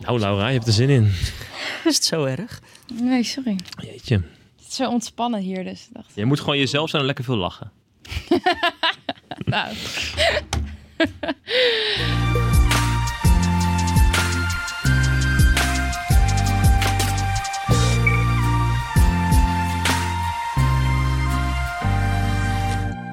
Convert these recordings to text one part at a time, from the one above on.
Nou Laura, je hebt er zin in. Is het zo erg? Nee, sorry. Jeetje. Het is zo ontspannen hier, dus dacht... Je moet gewoon jezelf zijn en lekker veel lachen. Nou,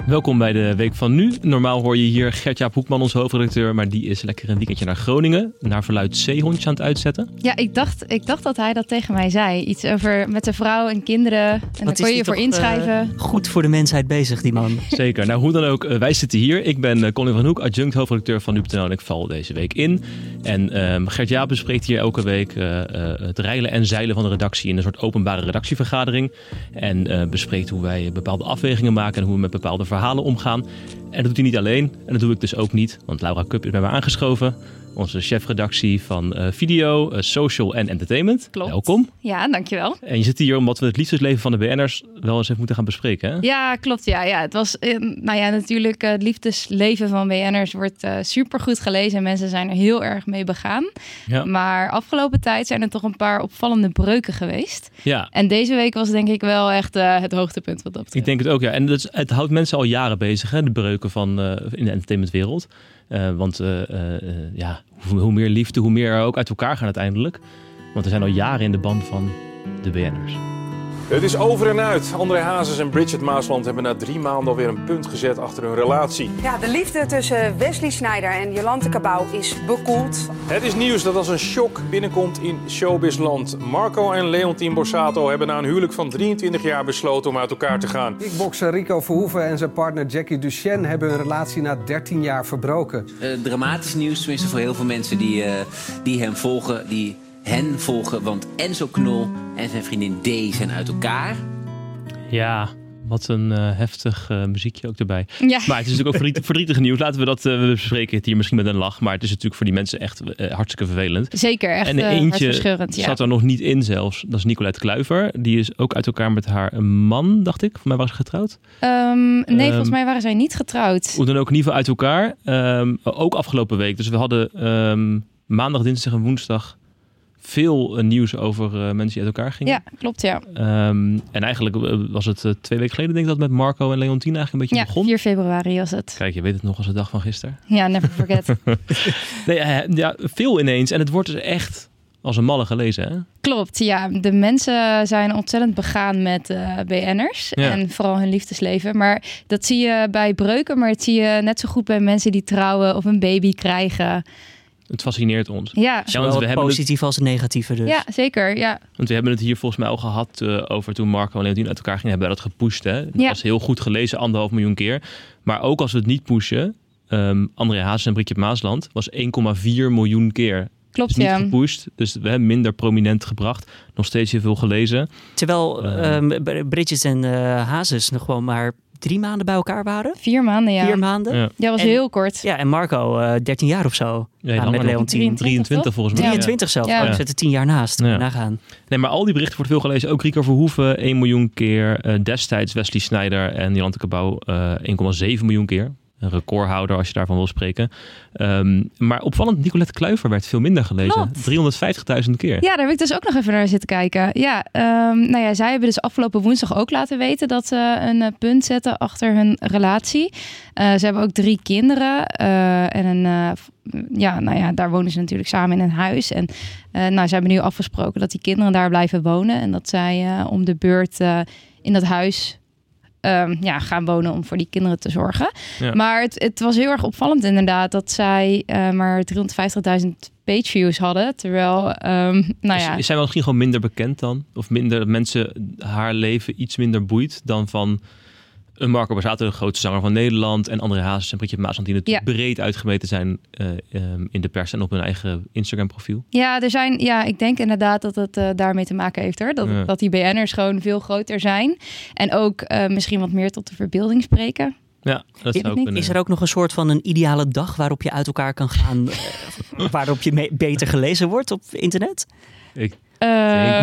Welkom bij de Week van Nu. Normaal hoor je hier Gert-Jaap Hoekman, onze hoofdredacteur. Maar die is lekker een weekendje naar Groningen. Naar verluid zeehondjes aan het uitzetten. ja, ik dacht, ik dacht dat hij dat tegen mij zei. Iets over met zijn vrouw en kinderen. En kon is je je voor eh, inschrijven. goed voor de mensheid bezig, die man. Zeker. Nou, hoe dan ook, eh, wij zitten hier. Ik ben eh, Colin van Hoek, adjunct hoofdredacteur van Nu.nl en ik val deze week in. En ehm Gert-Jaap bespreekt hier elke week eh, eh, het reilen en zeilen van de redactie in een soort openbare redactievergadering. En eh, bespreekt hoe wij bepaalde afwegingen maken en hoe we met bepaalde verhalen omgaan. En dat doet hij niet alleen. En dat doe ik dus ook niet, want Laura Kup is bij me aangeschoven. Onze chefredactie van eh, video, eh, social en entertainment. Klopt. Welkom. Ja, dankjewel. En je zit hier omdat we het liefdesleven van de BN'ers wel eens even moeten gaan bespreken. Hè? Ja, klopt. Ja, ja. Het was, eh, nou ja, natuurlijk, het liefdesleven van BN'ers wordt super supergoed gelezen. En mensen zijn er heel erg mee begaan. Ja. Maar afgelopen tijd zijn er toch een paar opvallende breuken geweest. ja. En deze week was denk ik wel echt het hoogtepunt wat dat betreft. Ik denk het ook, ja. En dat is- het houdt mensen al jaren bezig, hè, de breuken van, in de entertainmentwereld. Eh, want eh, eh, ja, hoe, hoe meer liefde, hoe meer er ook uit elkaar gaan uiteindelijk. Want we zijn al jaren in de band van de BN'ers. Het is over en uit. André Hazes en Bridget Maasland hebben na drie maanden alweer een punt gezet achter hun relatie. Ja, de liefde tussen Wesley Snijder en Jolante Cabau is bekoeld. Het is nieuws dat als een shock binnenkomt in showbizland. Marco en Leontien Borsato hebben na een huwelijk van 23 jaar besloten om uit elkaar te gaan. Kickbokser Rico Verhoeven en zijn partner Jackie Duchenne hebben hun relatie na 13 jaar verbroken. Eh, dramatisch nieuws, tenminste voor heel veel mensen die, eh, die hem volgen, die hen volgen. Want Enzo Knol en zijn vriendin D zijn uit elkaar. Ja, wat een eh, heftig eh, muziekje ook erbij. Ja. Maar het is natuurlijk ook verdriet- verdrietig nieuws. Laten we dat, eh, we bespreken het hier misschien met een lach. Maar het is natuurlijk voor die mensen echt hartstikke vervelend. Zeker, echt en eh, eentje hartverscheurend. Ja. zat er nog niet in zelfs. Dat is Nicolette Kluiver. Die is ook uit elkaar met haar man, dacht ik. Voor mij was ze getrouwd. Ehm, nee, Ehm, volgens mij waren zij niet getrouwd. Hoe dan ook in ieder geval uit elkaar. Ehm, ook afgelopen week. Dus we hadden ehm, maandag, dinsdag en woensdag veel eh, nieuws over eh, mensen die uit elkaar gingen. Ja, klopt ja. Ehm, en eigenlijk eh, was het twee weken geleden denk ik dat met Marco en Leontine eigenlijk een beetje Ja, begon. 4 februari was het. Kijk, je weet het nog als de dag van gisteren. Ja, never forget. Nee, ja, veel ineens. En het wordt dus echt als een malle gelezen. Hè? Klopt, ja. De mensen zijn ontzettend begaan met eh BN'ers. Ja. En vooral hun liefdesleven. Maar dat zie je bij breuken, maar dat zie je net zo goed bij mensen die trouwen of een baby krijgen. Het fascineert ons. Ja, want we het hebben het, positieve als het negatieve dus. ja zeker. Ja. want we hebben het hier volgens mij al gehad eh, over toen Marco en Leontine uit elkaar gingen. Hebben we dat gepusht. Hè? Dat Ja. was heel goed gelezen, anderhalf miljoen keer. Maar ook als we het niet pushen, ehm André Hazes en Brigitte Maasland was 1,4 miljoen keer. Klopt, Dus niet ja. gepusht, dus we hebben minder prominent gebracht. Nog steeds heel veel gelezen. Terwijl Bridget en eh Hazes nog gewoon maar drie maanden bij elkaar waren. Vier maanden, ja. Vier maanden. Ja. Ja, Ja, was En- heel kort. en Marco eh 13 jaar of zo. Ja, Ja, langer met nog. Leontien. 23 volgens mij. ja. 23 zelf. Ja. Oh, zet er 10 jaar naast. Ja. Nagaan. Nee, maar al die berichten wordt veel gelezen. Ook Rico Verhoeven 1 miljoen keer. Eh, destijds Wesley Sneijder en Jolante Cabau eh 1,7 miljoen keer. Een recordhouder als je daarvan wil spreken. Ehm, maar opvallend, Nicolette Kluiver werd veel minder gelezen. Klopt. 350.000 keer. Ja, daar heb ik dus ook nog even naar zitten kijken. Ja, ehm, nou ja, zij hebben dus afgelopen woensdag ook laten weten dat ze een eh, punt zetten achter hun relatie. Eh, ze hebben ook drie kinderen eh, en een, ja, nou ja, daar wonen ze natuurlijk samen in een huis. En nou, ze hebben nu afgesproken dat die kinderen daar blijven wonen en dat zij om de beurt in dat huis ehm, ja, gaan wonen om voor die kinderen te zorgen. Ja. Maar het, het was heel erg opvallend inderdaad dat zij eh, maar 350.000 pageviews hadden. Terwijl, ehm, nou ja, Is, zij wel misschien gewoon minder bekend dan? Of minder dat mensen haar leven iets minder boeit dan van een Marco Borsato, de grootste zanger van Nederland, en André Hazes en Brigitte Maasland, die natuurlijk breed uitgemeten zijn eh, ehm, in de pers en op hun eigen Instagram profiel. ja, er zijn, ja, ik denk inderdaad dat het eh, daarmee te maken heeft hoor. Dat, Ja. dat die BN'ers gewoon veel groter zijn. En ook eh, misschien wat meer tot de verbeelding spreken. Ja, dat niet. kunnen. Is er ook nog een soort van een ideale dag waarop je uit elkaar kan gaan? waarop je beter gelezen wordt op internet? Ik Eh,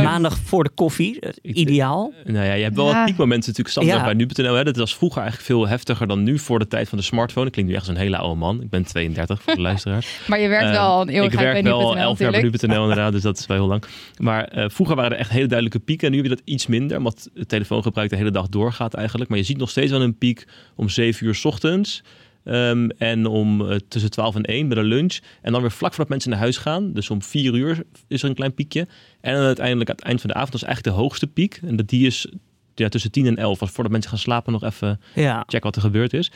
Maandag voor de koffie, eh, Ik- ideaal. Nou ja, je hebt wel Ja. wat piekmomenten natuurlijk standaard Ja. bij nu.nl. Hè. Dat was vroeger eigenlijk veel heftiger dan nu voor de tijd van de smartphone. Ik klink nu echt als een hele oude man. Ik ben 32 voor de luisteraar. maar je werkt Ehm, wel al een Ik eeuwigheid werk bij wel nu.nl elf jaar bij nu.nl inderdaad, dus dat is wel heel lang. Maar eh, vroeger waren er echt hele duidelijke pieken. En nu heb je dat iets minder, omdat het telefoongebruik de hele dag doorgaat eigenlijk. Maar je ziet nog steeds wel een piek om 7 uur 's ochtends. Ehm, en om eh, tussen 12 en 1 bij de lunch. En dan weer vlak voordat mensen naar huis gaan. Dus om 4 uur is er een klein piekje. En dan uiteindelijk aan het eind van de avond is eigenlijk de hoogste piek. En dat die is ja, tussen 10 en 11. Als voordat mensen gaan slapen nog even Ja. checken wat er gebeurd is.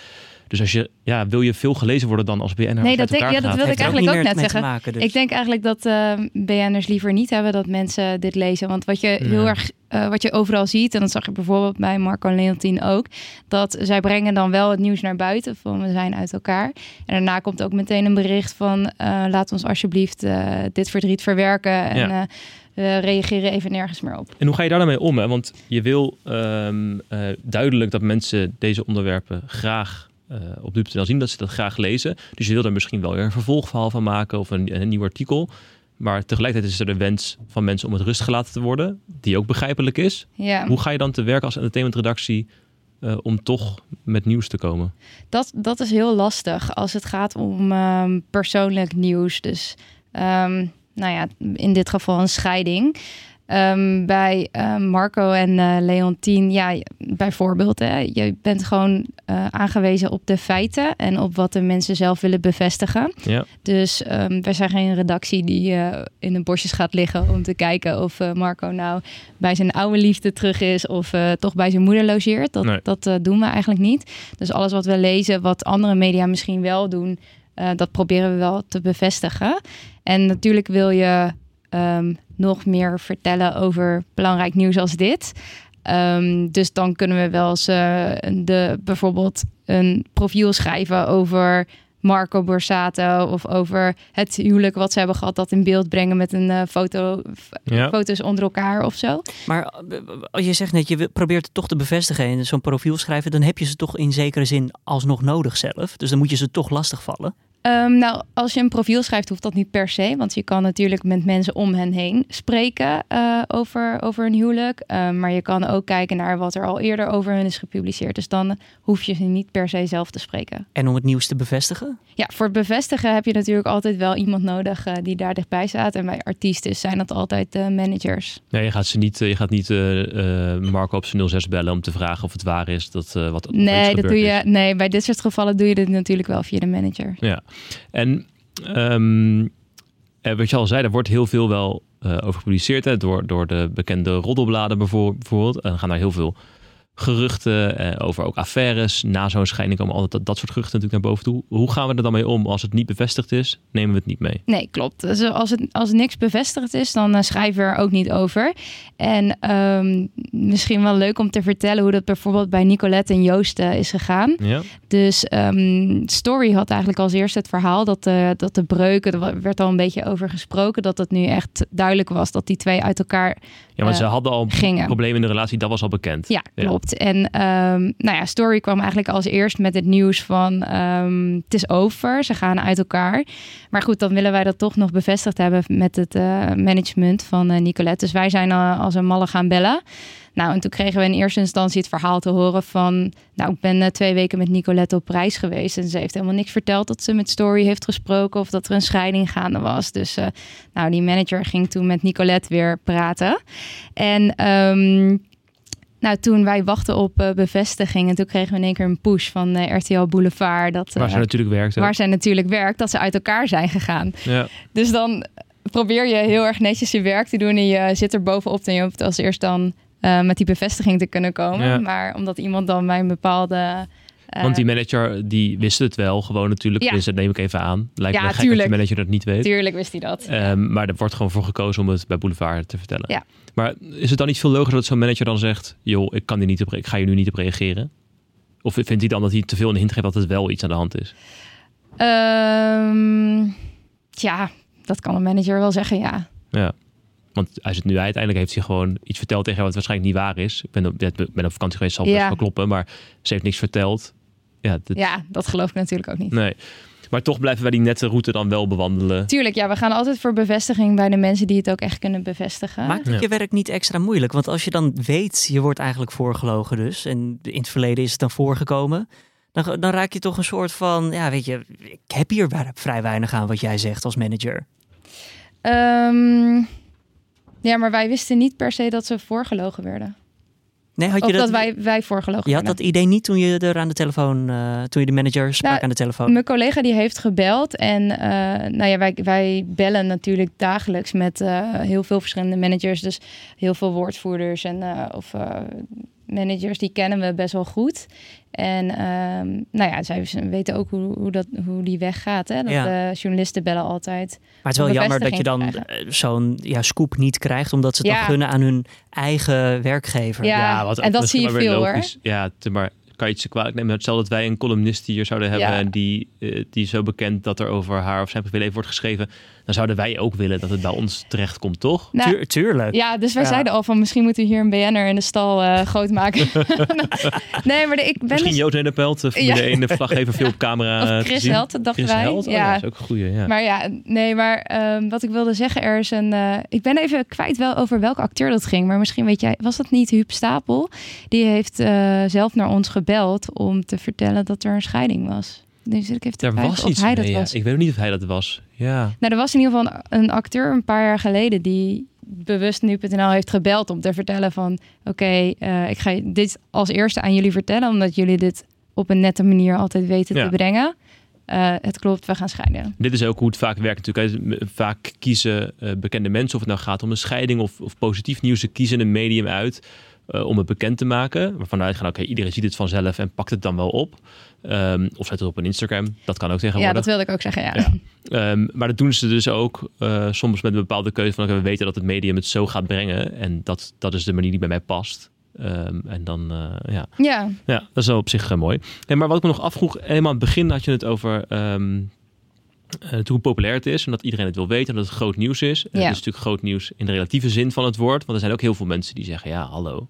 Dus als je, ja, wil je veel gelezen worden dan als BNR Nee, dat denk- ja, dat gaat? wilde ik eigenlijk ook net zeggen. maken, dus. Ik denk eigenlijk dat eh BN'ers liever niet hebben dat mensen dit lezen. Want wat je heel erg, eh, wat je overal ziet, en dat zag je bijvoorbeeld bij Marco en Leontien ook, dat zij brengen dan wel het nieuws naar buiten van we zijn uit elkaar. En daarna komt ook meteen een bericht van eh, laat ons alsjeblieft eh, dit verdriet verwerken en Ja. eh, we reageren even nergens meer op. En hoe ga je daar dan mee om? Hè? Want je wil ehm, eh, duidelijk dat mensen deze onderwerpen graag eh, op nu.nl zien, dat ze dat graag lezen. Dus je wil er misschien wel weer een vervolgverhaal van maken of een, een nieuw artikel. Maar tegelijkertijd is er de wens van mensen om het rustig gelaten te worden, die ook begrijpelijk is. Ja. Hoe ga je dan te werk als entertainmentredactie eh, om toch met nieuws te komen? Dat, dat is heel lastig als het gaat om ehm, persoonlijk nieuws. Dus ehm, nou ja, in dit geval een scheiding. Ehm, bij ehm, Marco en eh Leontien, ja, bijvoorbeeld, hè, je bent gewoon eh, aangewezen op de feiten en op wat de mensen zelf willen bevestigen. Ja. Dus ehm wij zijn geen redactie die eh, in de bosjes gaat liggen om te kijken of Marco nou bij zijn oude liefde terug is of toch bij zijn moeder logeert. Dat, Nee. dat doen we eigenlijk niet. Dus alles wat we lezen, wat andere media misschien wel doen, dat proberen we wel te bevestigen. En natuurlijk wil je nog meer vertellen over belangrijk nieuws als dit. Ehm, dus dan kunnen we wel eens eh, de, bijvoorbeeld een profiel schrijven over Marco Borsato of over het huwelijk wat ze hebben gehad, dat in beeld brengen met een eh, foto, Ja. foto's onder elkaar of zo. Maar eh, als je zegt net, je probeert het toch te bevestigen en zo'n profiel schrijven, dan heb je ze toch in zekere zin alsnog nodig zelf. Dus dan moet je ze toch lastigvallen. Ehm, nou, als je een profiel schrijft, hoeft dat niet per se. Want je kan natuurlijk met mensen om hen heen spreken eh, over, over een huwelijk. Ehm, maar je kan ook kijken naar wat er al eerder over hun is gepubliceerd. Dus dan hoef je ze niet per se zelf te spreken. En om het nieuws te bevestigen? Ja, voor het bevestigen heb je natuurlijk altijd wel iemand nodig eh, die daar dichtbij staat. En bij artiesten zijn dat altijd de managers. Ja, je gaat, ze niet, eh, je gaat niet eh, eh, Marco op zijn 06 bellen om te vragen of het waar is dat eh, wat is Nee, dat doe is. je. Nee, bij dit soort gevallen doe je dit natuurlijk wel via de manager. Ja, en ehm, eh, wat je al zei, er wordt heel veel wel eh, over gepubliceerd. Door, door de bekende roddelbladen bijvoor- bijvoorbeeld. En gaan daar heel veel geruchten eh, over ook affaires. Na zo'n scheiding komen altijd dat, dat soort geruchten natuurlijk naar boven toe. Hoe gaan we er dan mee om? Als het niet bevestigd is, nemen we het niet mee. Nee, klopt. Dus als, het, als niks bevestigd is, dan eh, schrijven we er ook niet over. En ehm, misschien wel leuk om te vertellen hoe dat bijvoorbeeld bij Nicolette en Joost eh, is gegaan. Ja? Dus ehm, Story had eigenlijk als eerste het verhaal dat de, dat de breuken, er werd al een beetje over gesproken, dat het nu echt duidelijk was dat die twee uit elkaar Ja, Eh, ze hadden al gingen. problemen in de relatie, dat was al bekend. Ja, klopt. En ehm, nou ja, Story kwam eigenlijk als eerst met het nieuws van ehm, het is over, ze gaan uit elkaar. Maar goed, dan willen wij dat toch nog bevestigd hebben met het eh, management van eh, Nicolette. Dus wij zijn eh, als een malle gaan bellen. Nou, en toen kregen we in eerste instantie het verhaal te horen van... Nou, ik ben twee weken met Nicolette op reis geweest... en ze heeft helemaal niks verteld dat ze met Story heeft gesproken... of dat er een scheiding gaande was. Dus nou, die manager ging toen met Nicolette weer praten. En ehm, nou, toen wij wachten op eh, bevestiging... en toen kregen we in één keer een push van eh, RTL Boulevard... Dat, Waar eh, ze natuurlijk werkte. waar zij natuurlijk werkt, dat ze uit elkaar zijn gegaan. Ja. Dus dan probeer je heel erg netjes je werk te doen en je zit er bovenop en je hoopt als eerst dan met die bevestiging te kunnen komen. Ja. Maar omdat iemand dan bij een bepaalde... eh, Want die manager, die wist het wel gewoon natuurlijk. Ja. Dus dat neem ik even aan. Lijkt Ja, me gek dat tuurlijk. die manager dat niet weet. Tuurlijk wist hij dat. Ehm, maar er wordt gewoon voor gekozen om het bij Boulevard te vertellen. Ja. Maar is het dan niet veel logischer dat zo'n manager dan zegt... joh, ik, kan hier niet op, ik ga hier nu niet op reageren? Of vindt hij dan dat hij te veel een hint geeft dat het wel iets aan de hand is? Ehm, tja, dat kan een manager wel zeggen, ja. Ja. Want hij zit nu uiteindelijk heeft hij gewoon iets verteld tegen wat waarschijnlijk niet waar is. Ik ben op, ben op vakantie geweest, zal best Ja. wel kloppen. Maar ze heeft niks verteld. Ja, dit- Ja, dat geloof ik natuurlijk ook niet. Nee. Maar toch blijven wij die nette route dan wel bewandelen. Tuurlijk, ja, we gaan altijd voor bevestiging bij de mensen die het ook echt kunnen bevestigen. Maakt het Ja. je werk niet extra moeilijk? Want als je dan weet, je wordt eigenlijk voorgelogen dus. En in het verleden is het dan voorgekomen. Dan, dan raak je toch een soort van, ja weet je, ik heb hier vrij weinig aan wat jij zegt als manager. Ehm, ja, maar wij wisten niet per se dat ze voorgelogen werden. Nee, had Of je dat, dat, wij, wij voorgelogen je had dat idee niet toen je er aan de telefoon, eh, toen je de manager sprak Nou, aan de telefoon? Mijn collega die heeft gebeld en eh, nou ja, wij, wij bellen natuurlijk dagelijks met eh, heel veel verschillende managers. Dus heel veel woordvoerders en of managers die kennen we best wel goed. En ehm, nou ja, zij weten ook hoe, hoe, dat, hoe die weg gaat. Hè? Dat Ja. eh, journalisten bellen altijd. Maar het is wel jammer dat je dan eh, zo'n ja, scoop niet krijgt, omdat ze het Ja. dan gunnen aan hun eigen werkgever. Ja, wat en dat zie je maar weer veel, hoor. logisch. Ja, te- maar kan je het ze kwalijk nemen? Hetzelfde dat wij een columnist hier zouden hebben Ja. en die, eh, die zo bekend dat er over haar of zijn privéleven wordt geschreven. Dan zouden wij ook willen dat het bij ons terecht komt, toch? Nou, Tuur- tuurlijk. Ja, dus wij Ja. zeiden al van misschien moeten we hier een BN'er in de stal eh, groot maken. nee, maar de, ik ben Misschien dus- Joost Nederpelt, de Formule Ja. 1 de verslaggever, veel op camera Of eh, Chris te zien. Held, dachten Chris wij. Held? Oh, Ja. ja, dat is ook een goeie, ja. Maar ja, nee, maar ehm, wat ik wilde zeggen, er is een. eh, ik ben even kwijt wel over welke acteur dat ging, maar misschien weet jij, was dat niet Huub Stapel? Die heeft eh, zelf naar ons gebeld om te vertellen dat er een scheiding was. Nu zit ik even te of hij mee, dat ja. was. Ik weet ook niet of hij dat was. Ja. Nou, er was in ieder geval een, een acteur een paar jaar geleden die bewust nu.nl heeft gebeld om te vertellen van oké, eh, ik ga dit als eerste aan jullie vertellen, omdat jullie dit op een nette manier altijd weten Ja. te brengen. Eh, het klopt, we gaan scheiden. Dit is ook hoe het vaak werkt natuurlijk. Vaak kiezen eh, bekende mensen, of het nou gaat om een scheiding of, of positief nieuws, ze kiezen een medium uit eh, om het bekend te maken. Waarvan uitgaan, oké, iedereen ziet het vanzelf en pakt het dan wel op. Ehm, of zet het op een Instagram. Dat kan ook Ja, tegenwoordig. dat wilde ik ook zeggen. Ja. Ja. Ehm, maar dat doen ze dus ook eh, soms met een bepaalde keuze van we weten dat het medium het zo gaat brengen. En dat, dat is de manier die bij mij past. Ehm, en dan, eh, ja. ja. ja, dat is wel op zich mooi. Maar wat ik me nog afvroeg, helemaal aan het begin had je het over eh, hoe populair het is. En dat iedereen het wil weten en dat het groot nieuws is. En Ja. Het is natuurlijk groot nieuws in de relatieve zin van het woord. Want er zijn ook heel veel mensen die zeggen, ja, hallo.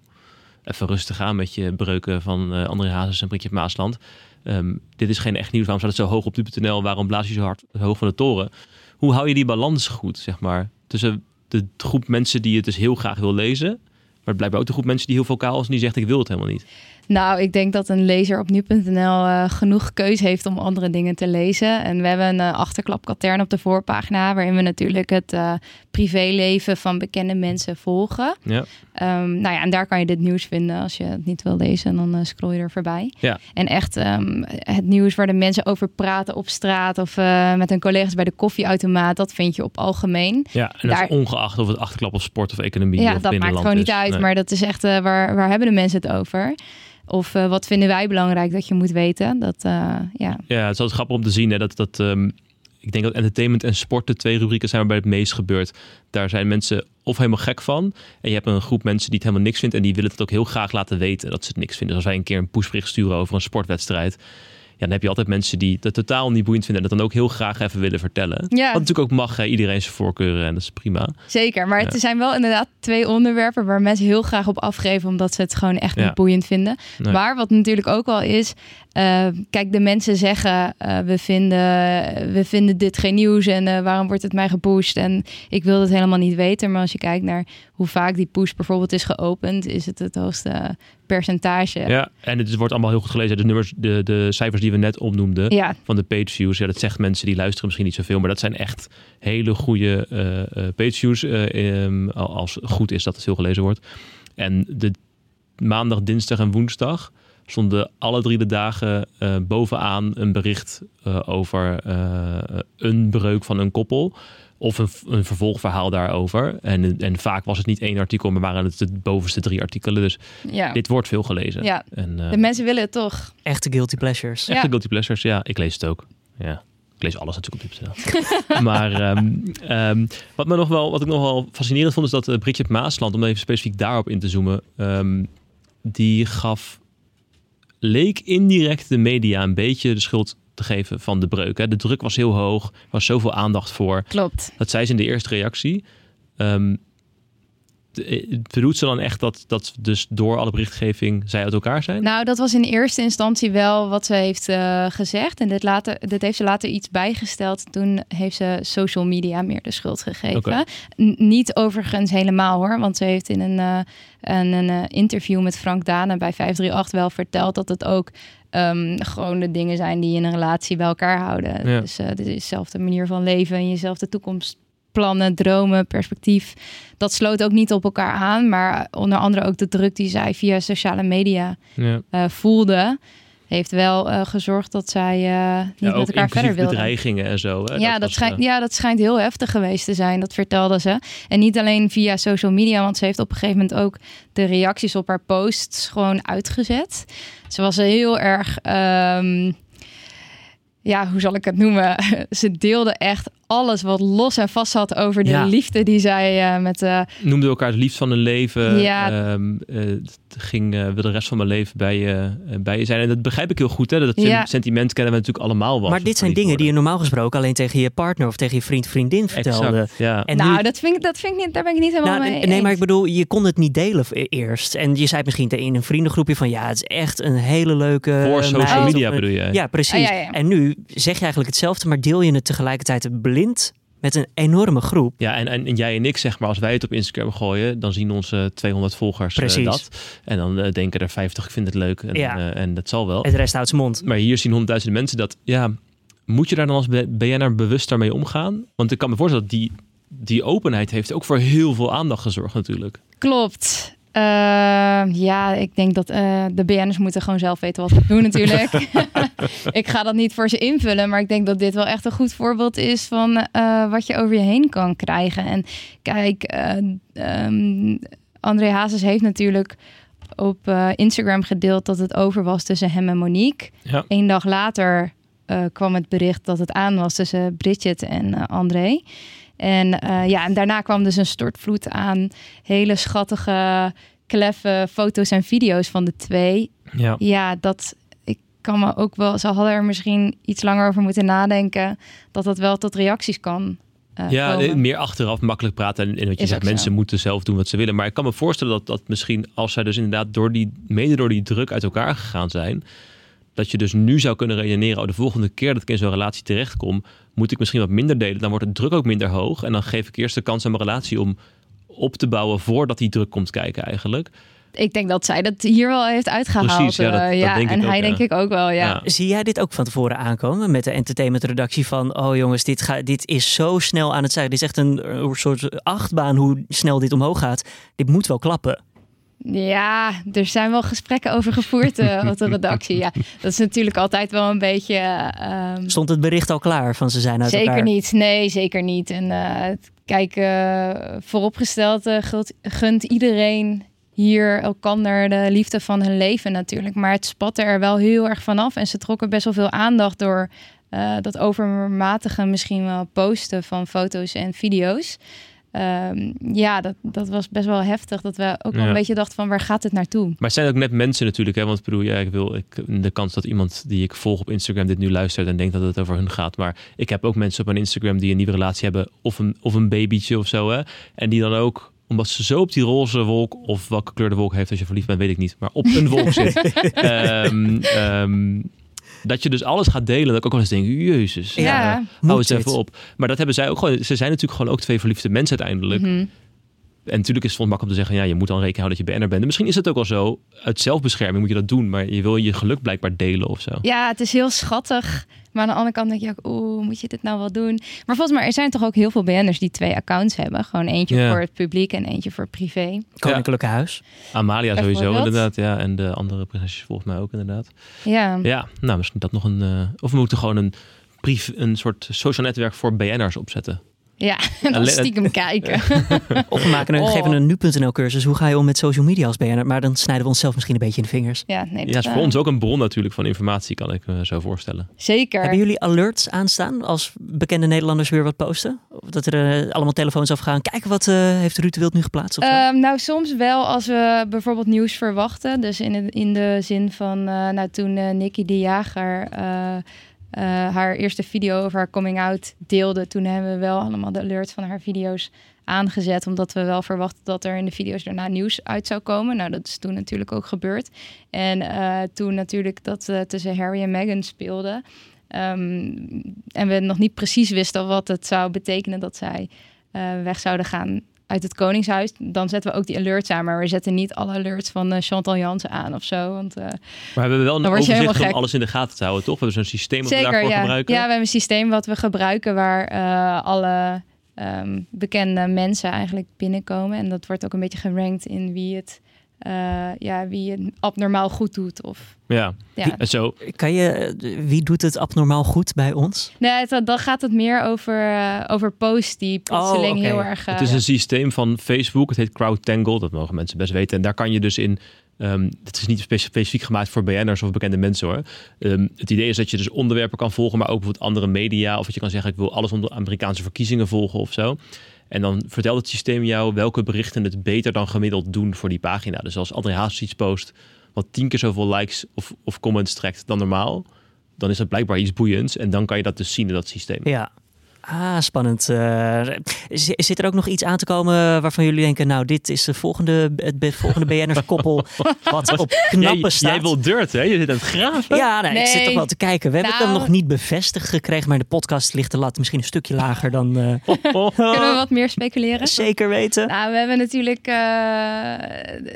Even rustig aan met je breuken van eh André Hazes en Brigitte Maasland. Ehm, dit is geen echt nieuws. Waarom staat het zo hoog op nu.nl? Waarom blaas je zo hard hoog van de toren? Hoe hou je die balans goed, zeg maar? Tussen de groep mensen die het dus heel graag wil lezen. Maar blijkbaar ook de groep mensen die heel vocaal is en die zegt ik wil het helemaal niet. Nou, ik denk dat een lezer op nu.nl eh, genoeg keus heeft om andere dingen te lezen. En we hebben een eh, achterklap katern op de voorpagina, waarin we natuurlijk het eh, privéleven van bekende mensen volgen. Ja. Ehm, nou ja, en daar kan je dit nieuws vinden. Als je het niet wil lezen, dan scroll je er voorbij. Ja. En echt ehm, het nieuws waar de mensen over praten op straat of met hun collega's bij de koffieautomaat, dat vind je op algemeen. Ja, en dat Daar- is ongeacht of het achterklap of sport of economie Ja, of dat maakt gewoon niet uit. Nee. Maar dat is echt, waar, waar hebben de mensen het over? Of eh, wat vinden wij belangrijk dat je moet weten? Dat, eh, ja. Ja, het is altijd grappig om te zien hè, dat, dat ehm, ik denk dat entertainment en sport de twee rubrieken zijn waarbij het meest gebeurt. Daar zijn mensen of helemaal gek van. En je hebt een groep mensen die het helemaal niks vindt en die willen het ook heel graag laten weten dat ze het niks vinden. Dus als wij een keer een pushbericht sturen over een sportwedstrijd, dan heb je altijd mensen die het totaal niet boeiend vinden en dat dan ook heel graag even willen vertellen. Ja. Wat natuurlijk ook mag, hè, iedereen zijn voorkeuren en dat is prima. Zeker, maar het zijn wel inderdaad twee onderwerpen waar mensen heel graag op afgeven, omdat ze het gewoon echt niet boeiend vinden. Nee. Maar wat natuurlijk ook wel is, eh, kijk, de mensen zeggen, eh, we, vinden, we vinden dit geen nieuws en eh, waarom wordt het mij gepusht? En ik wil het helemaal niet weten, maar als je kijkt naar hoe vaak die push bijvoorbeeld is geopend, is het het hoogste percentage. Ja, en het wordt allemaal heel goed gelezen. De, nummers, de, de cijfers die we net opnoemden Ja. van de page views. Ja, dat zegt mensen die luisteren misschien niet zoveel. Maar dat zijn echt hele goede eh eh, page views. eh, ehm, al- als goed is dat het veel gelezen wordt. En de maandag, dinsdag en woensdag stonden alle drie de dagen eh, bovenaan een bericht eh, over eh, een breuk van een koppel. Of een, een vervolgverhaal daarover. En, en vaak was het niet één artikel, maar waren het de bovenste drie artikelen. Dus Ja. dit wordt veel gelezen. Ja. En, eh, De mensen willen het toch. Echte guilty pleasures. Echte Ja. guilty pleasures, ja. Ik lees het ook. Ja. Ik lees alles natuurlijk op dit Maar ehm, ehm, wat, me nog wel, wat ik nog wel fascinerend vond, is dat Bridget Maasland, om even specifiek daarop in te zoomen, ehm, die gaf, leek indirect de media een beetje de schuld te geven van de breuk. Hè. De druk was heel hoog, er was zoveel aandacht voor. Klopt. Dat zei ze in de eerste reactie. Ehm, eh, bedoelt ze dan echt dat, dat dus door alle berichtgeving zij uit elkaar zijn? Nou, dat was in eerste instantie wel wat ze heeft uh, gezegd. En dit, later, dit heeft ze later iets bijgesteld. Toen heeft ze social media meer de schuld gegeven. Okay. Niet overigens helemaal hoor. Want ze heeft in een, uh, een, een interview met Frank Dana bij 538 wel verteld dat het ook um, gewoon de dingen zijn die in een relatie bij elkaar houden. Ja. Dus uh, dit is dezelfde manier van leven en jezelf de toekomstplannen, dromen, perspectief. Dat sloot ook niet op elkaar aan, maar onder andere ook de druk die zij via sociale media ja. uh, voelde heeft wel uh, gezorgd dat zij uh, niet ja, met elkaar verder wilden. bedreigingen en zo. Hè? Ja, dat, dat schijnt, ja, dat schijnt heel heftig geweest te zijn. Dat vertelde ze. En niet alleen via social media, want ze heeft op een gegeven moment ook de reacties op haar posts gewoon uitgezet. Ze was heel erg. Um, ja, hoe zal ik het noemen? Ze deelde echt alles wat los en vast zat over de liefde die zij uh, met... Uh... Noemde elkaar het liefst van hun leven. Ja. Um, uh, ging uh, de rest van mijn leven bij je, bij je zijn. En dat begrijp ik heel goed. Hè? Dat ja. sentiment kennen we natuurlijk allemaal wel. Maar dit zijn dingen die je normaal gesproken alleen tegen je partner of tegen je vriend, vriendin vertelde. Exact, ja. En nou, nu... dat, vind ik, dat vind ik niet, daar ben ik niet helemaal nou, mee Nee, maar ik bedoel, je kon het niet delen eerst. En je zei misschien in een vriendengroepje van ja, het is echt een hele leuke... Voor social media bedoel je? Ja, precies. Ah, en nu zeg je eigenlijk hetzelfde, maar deel je het tegelijkertijd blind met een enorme groep. Ja, en, en, jij en ik, zeg maar, als wij het op Instagram gooien, dan zien onze 200 volgers uh, dat. En dan uh, denken er 50, ik vind het leuk. En, ja. uh, en dat zal wel. Het rest houdt zijn mond. Maar hier zien honderdduizenden mensen dat, ja, moet je daar dan als BNR bewust daarmee omgaan? Want ik kan me voorstellen dat die, die openheid heeft ook voor heel veel aandacht gezorgd natuurlijk. Klopt. Uh, ja, ik denk dat uh, de BN'ers moeten gewoon zelf weten wat ze doen natuurlijk. ik ga dat niet voor ze invullen, maar ik denk dat dit wel echt een goed voorbeeld is van uh, wat je over je heen kan krijgen. En kijk, um, André Hazes heeft natuurlijk op Instagram gedeeld dat het over was tussen hem en Monique. Ja. Eén dag later kwam het bericht dat het aan was tussen Bridget en André. En uh, ja, en daarna kwam dus een stortvloed aan hele schattige, kleffe foto's en video's van de twee. Ja, ja dat ik kan me ook wel. Ze hadden er misschien iets langer over moeten nadenken. Dat dat wel tot reacties kan. Uh, ja, komen. meer achteraf makkelijk praten. En, en wat je Is zegt, mensen zo. moeten zelf doen wat ze willen. Maar ik kan me voorstellen dat dat misschien, als zij dus inderdaad door die, mede door die druk uit elkaar gegaan zijn dat je dus nu zou kunnen redeneren, oh, de volgende keer dat ik in zo'n relatie terechtkom, moet ik misschien wat minder delen. Dan wordt de druk ook minder hoog. En dan geef ik eerst de kans aan mijn relatie om op te bouwen voordat die druk komt kijken eigenlijk. Ik denk dat zij dat hier wel heeft uitgehaald. Precies, ja, dat, uh, ja. Dat en hij ook, denk ja. ik ook wel, ja. ja. Zie jij dit ook van tevoren aankomen met de entertainmentredactie van... oh jongens, dit, ga, dit is zo snel aan het zijn. Dit is echt een, een soort achtbaan hoe snel dit omhoog gaat. Dit moet wel klappen. Ja, er zijn wel gesprekken over gevoerd uh, op de redactie. Ja, dat is natuurlijk altijd wel een beetje. Uh, Stond het bericht al klaar van ze zijn uit zeker elkaar? niet, nee, zeker niet. En uh, kijk, vooropgesteld gunt, gunt iedereen hier elkander de liefde van hun leven natuurlijk. Maar het spatte er wel heel erg vanaf. En ze trokken best wel veel aandacht door dat overmatige misschien wel posten van foto's en video's. Um, ja, dat, dat was best wel heftig. Dat we ook ja. wel een beetje dachten van waar gaat het naartoe? Maar het zijn ook net mensen natuurlijk. Hè? Want ik bedoel, ja, ik wil ik, de kans dat iemand die ik volg op Instagram dit nu luistert en denkt dat het over hun gaat. Maar ik heb ook mensen op mijn Instagram die een nieuwe relatie hebben. Of een, of een babytje of zo. Hè? En die dan ook omdat ze zo op die roze wolk, of welke kleur de wolk heeft als je verliefd bent, weet ik niet. Maar op een wolk zit. um, um, dat je dus alles gaat delen. Dat ik ook wel eens denk, jezus, ja, ja hou eens even op. Maar dat hebben zij ook gewoon. Ze zijn natuurlijk gewoon ook twee verliefde mensen uiteindelijk. Mm -hmm. En natuurlijk is het makkelijk om te zeggen, ja, je moet dan rekening houden dat je BN'er bent. En misschien is het ook wel zo, uit zelfbescherming moet je dat doen, maar je wil je geluk blijkbaar delen of zo. Ja, het is heel schattig. Maar aan de andere kant denk je ook, oeh, moet je dit nou wel doen? Maar volgens mij, er zijn toch ook heel veel BN'ers die twee accounts hebben. Gewoon eentje ja. voor het publiek en eentje voor privé. Koninklijke ja. Huis. Amalia sowieso inderdaad, ja. En de andere prinsesjes volgens mij ook inderdaad. Ja. Ja, nou misschien dat nog een... Uh, of we moeten gewoon een, brief, een soort social netwerk voor BN'ers opzetten. Ja, dan stiekem kijken. of we maken een, oh. geven een nu.nl cursus. Hoe ga je om met social media als BN'er? Maar dan snijden we onszelf misschien een beetje in de vingers. Ja, nee, ja, is voor uh... ons ook een bron natuurlijk van informatie, kan ik me zo voorstellen. Zeker. Hebben jullie alerts aanstaan als bekende Nederlanders weer wat posten? Of dat er uh, allemaal telefoons afgaan. Kijken wat uh, heeft Ruud de Wild nu geplaatst? Um, nou, soms wel als we bijvoorbeeld nieuws verwachten. Dus in, in de zin van, nou toen Nicky de Jager eh, haar eerste video over haar coming out deelde, toen hebben we wel allemaal de alert van haar video's aangezet, omdat we wel verwachten dat er in de video's daarna nieuws uit zou komen. Nou, dat is toen natuurlijk ook gebeurd. En eh, toen natuurlijk dat uh, tussen Harry en Meghan speelde. Um, en we nog niet precies wisten wat het zou betekenen dat zij weg zouden gaan uit het Koningshuis. Dan zetten we ook die alerts aan. Maar we zetten niet alle alerts van uh, Chantal Jansen aan of zo. Want, uh, maar we hebben wel een overzicht om alles in de gaten te houden, toch? We hebben zo'n systeem Zeker, we daarvoor ja. gebruiken. Ja, we hebben een systeem wat we gebruiken waar uh, alle um, bekende mensen eigenlijk binnenkomen. En dat wordt ook een beetje gerankt in wie het, uh, ja, wie het abnormaal goed doet. Of, ja. ja. En zo. Kan je, wie doet het abnormaal goed bij ons? Nee, het, dan gaat het meer over, uh, over posts die plotseling oh, okay. heel erg... Uh, het is een systeem van Facebook, het heet CrowdTangle, dat mogen mensen best weten. En daar kan je dus in Um, het is niet specifiek gemaakt voor BN'ers of bekende mensen hoor. Um, het idee is dat je dus onderwerpen kan volgen, maar ook bijvoorbeeld andere media. Of dat je kan zeggen, ik wil alles om de Amerikaanse verkiezingen volgen of zo. En dan vertelt het systeem jou welke berichten het beter dan gemiddeld doen voor die pagina. Dus als André Haas iets post wat tien keer zoveel likes of, of comments trekt dan normaal, dan is dat blijkbaar iets boeiends. En dan kan je dat dus zien in dat systeem. Ja, Ah, spannend. Uh, zit er ook nog iets aan te komen waarvan jullie denken, nou, dit is de volgende, het volgende BN'ers-koppel wat op knappen jij, staat? Jij wil dirt, hè? Je zit aan het graven. Ja, nou, nee. ik zit toch wel te kijken. We hebben nou. het dan nog niet bevestigd gekregen, maar in de podcast ligt de lat misschien een stukje lager dan... Uh... Oh, Kunnen we wat meer speculeren? Zeker weten. Nou, we hebben natuurlijk uh,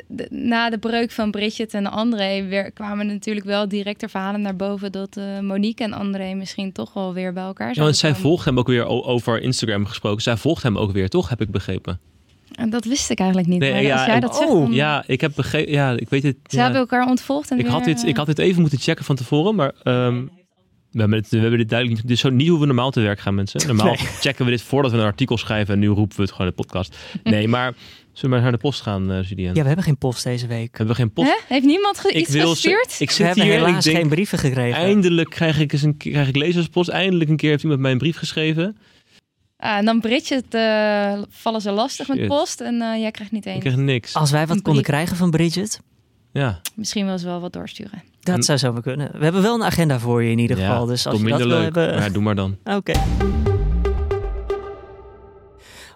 de, na de breuk van Bridget en André weer, kwamen natuurlijk wel direct er verhalen naar boven dat uh, Monique en André misschien toch wel weer bij elkaar Ja, zijn. want zij volgt hem ook weer over Instagram gesproken. Zij volgt hem ook weer, toch? Heb ik begrepen. En dat wist ik eigenlijk niet. Nee, maar ja, als jij dat zegt, oh, dan- Ja, ik heb begrepen. Ja, ik weet het. Ze ja. hebben elkaar ontvolgd. En ik, had dit, ik had dit even moeten checken van tevoren, maar ehm, we, hebben dit, we hebben dit duidelijk niet. Dit is zo niet hoe we normaal te werk gaan, mensen. Normaal Nee. checken we dit voordat we een artikel schrijven en nu roepen we het gewoon in de podcast. Nee, maar zullen we maar naar de post gaan, uh, Julian? Ja, we hebben geen post deze week. Hebben we geen post? Hè? Heeft niemand ge- Ik iets wil gestuurd? ik zit hebben hier en ik helaas denk, geen brieven gekregen. eindelijk krijg ik eens een krijg ik lezerspost. Eindelijk een keer heeft iemand mij een brief geschreven. Ah, en dan Bridget uh, vallen ze lastig met post en uh, jij krijgt niet Ik één. krijg niks. Als wij wat konden krijgen van Bridget, Ja, Misschien wil ze wel wat doorsturen. Dat zou zo maar kunnen. We hebben wel een agenda voor je in ieder ja geval. Dus als je dat wil leuk. hebben... Ja, doe maar dan. Oké.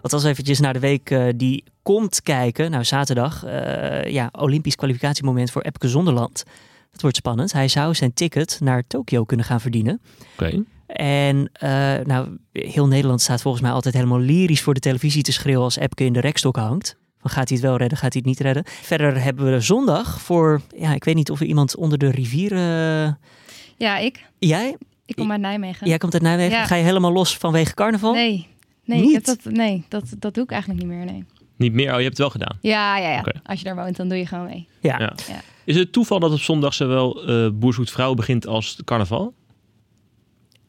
Althans eventjes naar de week eh, die komt kijken. Nou, zaterdag. eh, ja, Olympisch kwalificatiemoment voor Epke Zonderland. Dat wordt spannend. Hij zou zijn ticket naar Tokio kunnen gaan verdienen. Oké. En eh, nou, heel Nederland staat volgens mij altijd helemaal lyrisch voor de televisie te schreeuwen als Epke in de rekstok hangt. Gaat hij het wel redden, gaat hij het niet redden? Verder hebben we zondag voor, ja, ik weet niet of er iemand onder de rivier... eh, Ja, ik. Jij? Ik kom uit Nijmegen. Jij komt uit Nijmegen. Ja. Ga je helemaal los vanwege carnaval? Nee, nee, Niet? ik heb dat, nee dat, dat doe ik eigenlijk niet meer. Nee. Niet meer. Oh, je hebt het wel gedaan. Ja, ja, ja. Als je daar woont, dan doe je gewoon mee. Ja. Ja. Ja. Is het toeval dat op zondag zowel eh Boer Zoekt Vrouw begint als de carnaval?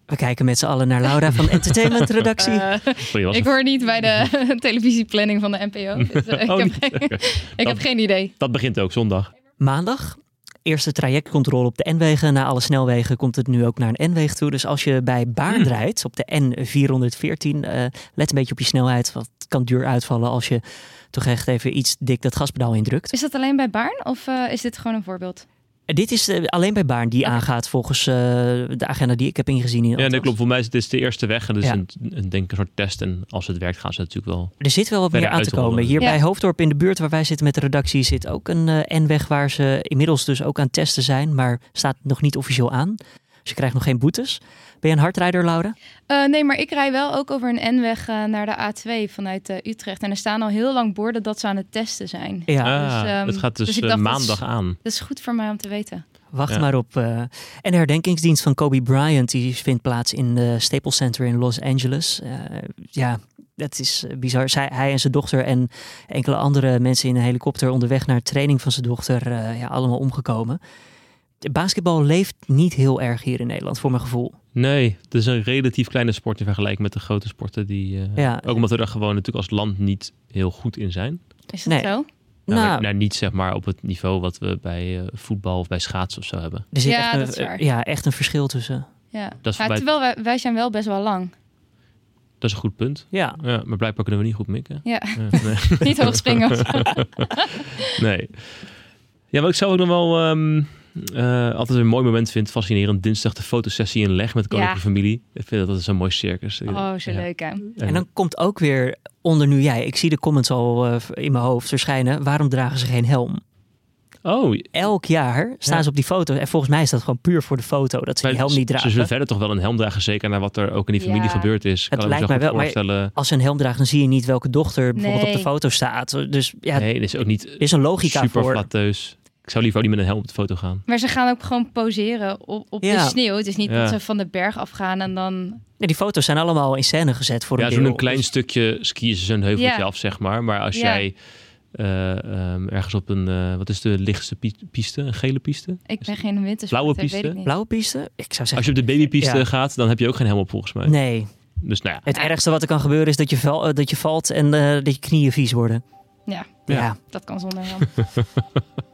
We kijken met z'n allen naar Laura van Entertainment Redactie. Eh, ik hoor niet bij de televisieplanning van de NPO. Dus, eh, ik Oh, heb, geen, ik heb geen idee. Dat begint ook zondag. Maandag, eerste trajectcontrole op de N-wegen. Na alle snelwegen komt het nu ook naar een N-weg toe. Dus als je bij Baarn rijdt op de N414, eh, let een beetje op je snelheid. Want het kan duur uitvallen als je toch echt even iets dik dat gaspedaal indrukt. Is dat alleen bij Baarn of is dit gewoon een voorbeeld? Dit is eh, alleen bij Baarn die aangaat volgens eh, de agenda die ik heb ingezien. in Ja, dat klopt. Voor mij is het is de eerste weg. En dus Ja. een, een, denk een soort test. En als het werkt, gaan ze natuurlijk wel. Er zit wel wat meer aan te komen. Hier Ja. bij Hoofddorp in de buurt waar wij zitten met de redactie zit ook een eh, N-weg waar ze inmiddels dus ook aan het testen zijn, maar staat nog niet officieel aan. Dus je krijgt nog geen boetes. Ben je een hardrijder, Laura? Eh, nee, maar ik rij wel ook over een N-weg eh, naar de A2 vanuit eh, Utrecht. En er staan al heel lang borden dat ze aan het testen zijn. Ja, ah, dus, ehm, het gaat dus, dus ik dacht, dat maandag aan. Dat is goed voor mij om te weten. wacht Ja. maar op. eh. En de herdenkingsdienst van Kobe Bryant die vindt plaats in de Staples Center in Los Angeles. Eh, ja, dat is bizar. Zij, hij en zijn dochter en enkele andere mensen in een helikopter onderweg naar training van zijn dochter, eh, ja, allemaal omgekomen. Basketbal leeft niet heel erg hier in Nederland, voor mijn gevoel. Nee, het is een relatief kleine sport in vergelijking met de grote sporten. Die, eh, Ja. Ook omdat we er gewoon natuurlijk als land niet heel goed in zijn. Is dat Nee. zo? Nou, Nou, nou, niet zeg maar op het niveau wat we bij eh, voetbal of bij schaatsen of zo hebben. er zit Ja, echt, een, dat is waar. ja, echt een verschil tussen. Ja. Dat is Ja, bij- terwijl wij, wij zijn wel best wel lang. Dat is een goed punt. Ja, Ja, maar blijkbaar kunnen we niet goed mikken. Ja, Ja, nee. niet hoog springen. nee. Ja, maar ik zou ook nog wel... ehm, eh, altijd een mooi moment vind, fascinerend. Dinsdag de fotosessie in Leg met de koninklijke Ja. familie. Ik vind dat dat zo'n mooi circus. Oh, zo Ja. leuk hè. En dan komt ook weer onder nu jij. Ik zie de comments al eh, in mijn hoofd verschijnen. Waarom dragen ze geen helm? Oh, Elk jaar staan Ja. ze op die foto. En volgens mij is dat gewoon puur voor de foto. Dat ze die maar helm niet Ze dragen. zullen verder toch wel een helm dragen, zeker naar wat er ook in die familie Ja. gebeurd is. Het kan ik me lijkt zo mij wel, maar- voorstellen. Als ze een helm draagt, dan zie je niet welke dochter bijvoorbeeld op de foto staat. Dus ja, nee, is ook niet is een logica super voor. flatteus. Ik zou liever ook niet met een helm op de foto gaan. Maar ze gaan ook gewoon poseren op, op Ja. de sneeuw. Het is niet Ja. dat ze van de berg afgaan en dan... Ja, die foto's zijn allemaal in scène gezet voor Ja, een zo'n deel. een klein Dus- stukje skiën ze zo'n heuveltje Ja. af, zeg maar. Maar als Ja. jij eh, ehm, ergens op een, eh, wat is de lichtste pi- piste? Een gele piste? Ik ben geen wintersporter, Blauwe weet ik piste? niet. Blauwe piste? Ik zou zeggen... Als je op de babypiste Ja. gaat, dan heb je ook geen helm op volgens mij. Nee. Dus nou ja, Het ergste wat er kan gebeuren is dat je, val, eh, dat je valt en eh, dat je knieën vies worden. Ja. Ja. Ja. Dat kan zonder helm.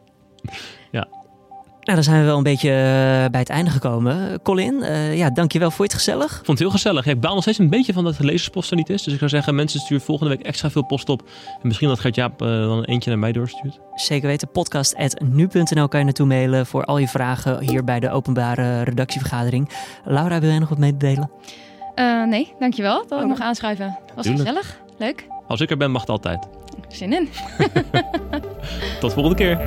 Nou, dan zijn we wel een beetje eh, bij het einde gekomen. Colin, eh ja, dankjewel. Vond je het gezellig? Ik vond het heel gezellig. Ja, ik baal nog steeds een beetje van dat de lezerspost er niet is. Dus ik zou zeggen, mensen sturen volgende week extra veel post op. En misschien dat Gert-Jaap eh, dan eentje naar mij doorstuurt. Zeker weten. Podcast.nu.nl kan je naartoe mailen voor al je vragen hier bij de openbare redactievergadering. Laura, wil jij nog wat mededelen? Eh, nee, dankjewel dat ik Oh. nog aanschuiven. Was Tuurlijk. gezellig. Leuk. Als ik er ben, mag het altijd. Zin in. Tot volgende keer.